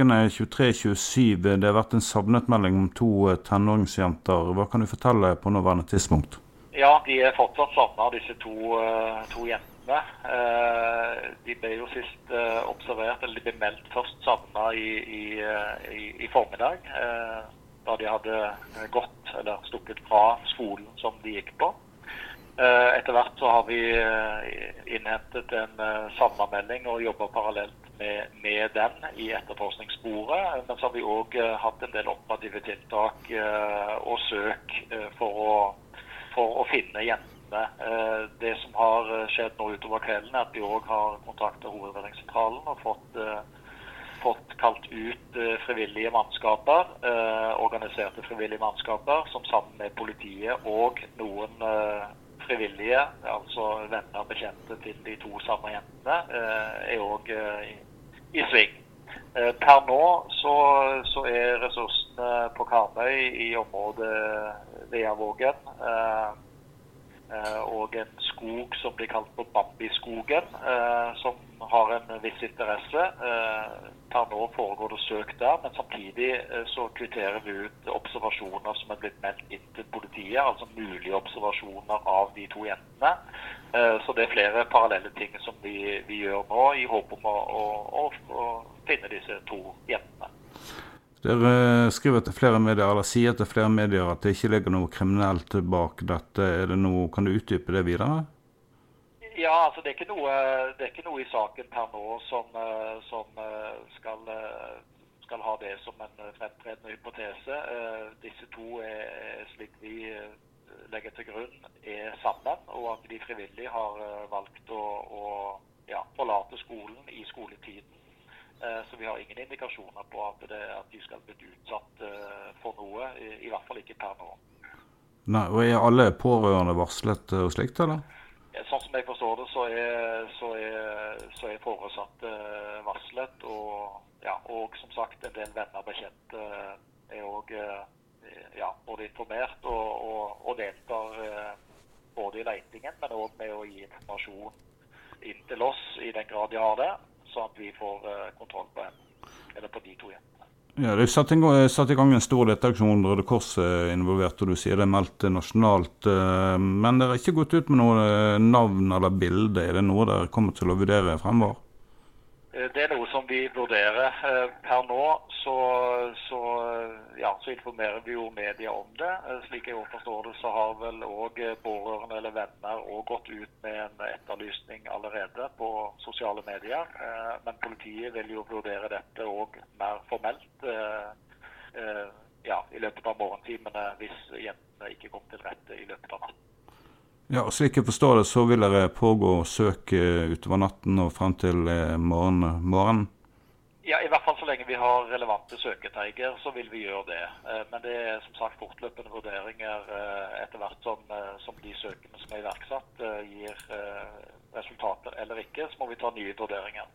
ukene 23-27. Det har vært en savnetmelding om to tenåringsjenter. Hva kan du fortelle på nåværende tidspunkt? Ja, de er fortsatt savna, disse to, to, jentene. De ble jo sist observert, eller de ble meldt først savna i, i, i, i, formiddag. Da de hadde gått eller stukket fra skolen som de gikk på. Eh, etter hvert så har vi eh, innhentet en sammenmelding savnamelding og jobber parallelt med, med, den i etterforskningssporet. Men så har vi òg hatt en del operative tiltak og søk for å, for å finne jentene. Det som har skjedd nå utover kvelden, er at vi òg har kontakta Hovedredningssentralen og fått, fått kalt ut frivillige mannskaper, organiserte frivillige mannskaper, som sammen med politiet og noen frivillige, altså venner og bekjente til de to samme jentene, eh, er òg eh, i, sving. Eh, per nå så, så, er ressursene på Karmøy i området Veavågen og en skog som blir kalt for Bambiskogen, som har en viss interesse. Per nå foregår det søk der, men samtidig så kvitterer vi ut observasjoner som er blitt meldt inn til politiet, altså mulige observasjoner av de to jentene. Eh, så det er flere parallelle ting som vi, vi gjør nå, i håp om å, å, å, finne disse to jentene. Dere skriver til flere medier, eller sier til flere medier at det ikke ligger noe kriminelt bak dette. Er det noe, kan du utdype det videre? Ja, altså det er, noe, det er ikke noe, i saken per nå som, eh, som eh, skal skal ha det som en fremtredende hypotese. Eh, disse to er, slik vi eh, legger til grunn, er sammen, og at de frivillig har eh, valgt å, å ja, forlate skolen i skoletiden. Så vi har ingen indikasjoner på at, det, at de skal bli utsatt for noe, i, i hvert fall ikke per nå. Nei, og Er alle pårørende varslet og slikt, eller? Som jeg forstår det, så er, så er, så er foresatte varslet. og ja, og som sagt, en del venner og bekjente eh, er òg eh, ja, både informert og, og, og deltar eh, både i leitingen, men òg med å gi informasjon inn til oss i den grad de har det, sånn at vi får kontroll på en, på de to jentene. Ja, Det er satt, satt i gang en stor leteaksjon. Røde Kors er involvert, og du sier det er meldt nasjonalt. Men dere har ikke gått ut med noe navn eller bilde. Er det noe dere kommer til å vurdere fremover? Eh, det er noe som vi vurderer. Eh, per nå så, så, ja, så informerer vi jo media om det. Eh, slik jeg forstår det, så har vel òg pårørende eller venner gått ut med en etterlysning allerede på sosiale medier. Men politiet vil jo vurdere dette òg mer formelt ja, i løpet av morgentimene hvis jentene ikke kom til rette i løpet av natten. Ja, og Slik jeg forstår det, så vil dere pågå søk utover natten og frem til eh, morgen, morgenen? Ja, i hvert fall så lenge vi har relevante søketeiger, så vil vi gjøre det. Eh, men det er som sagt fortløpende vurderinger eh, etter hvert som, som de søkene som er iverksatt, gir resultater eller ikke. Så må vi ta nye vurderinger.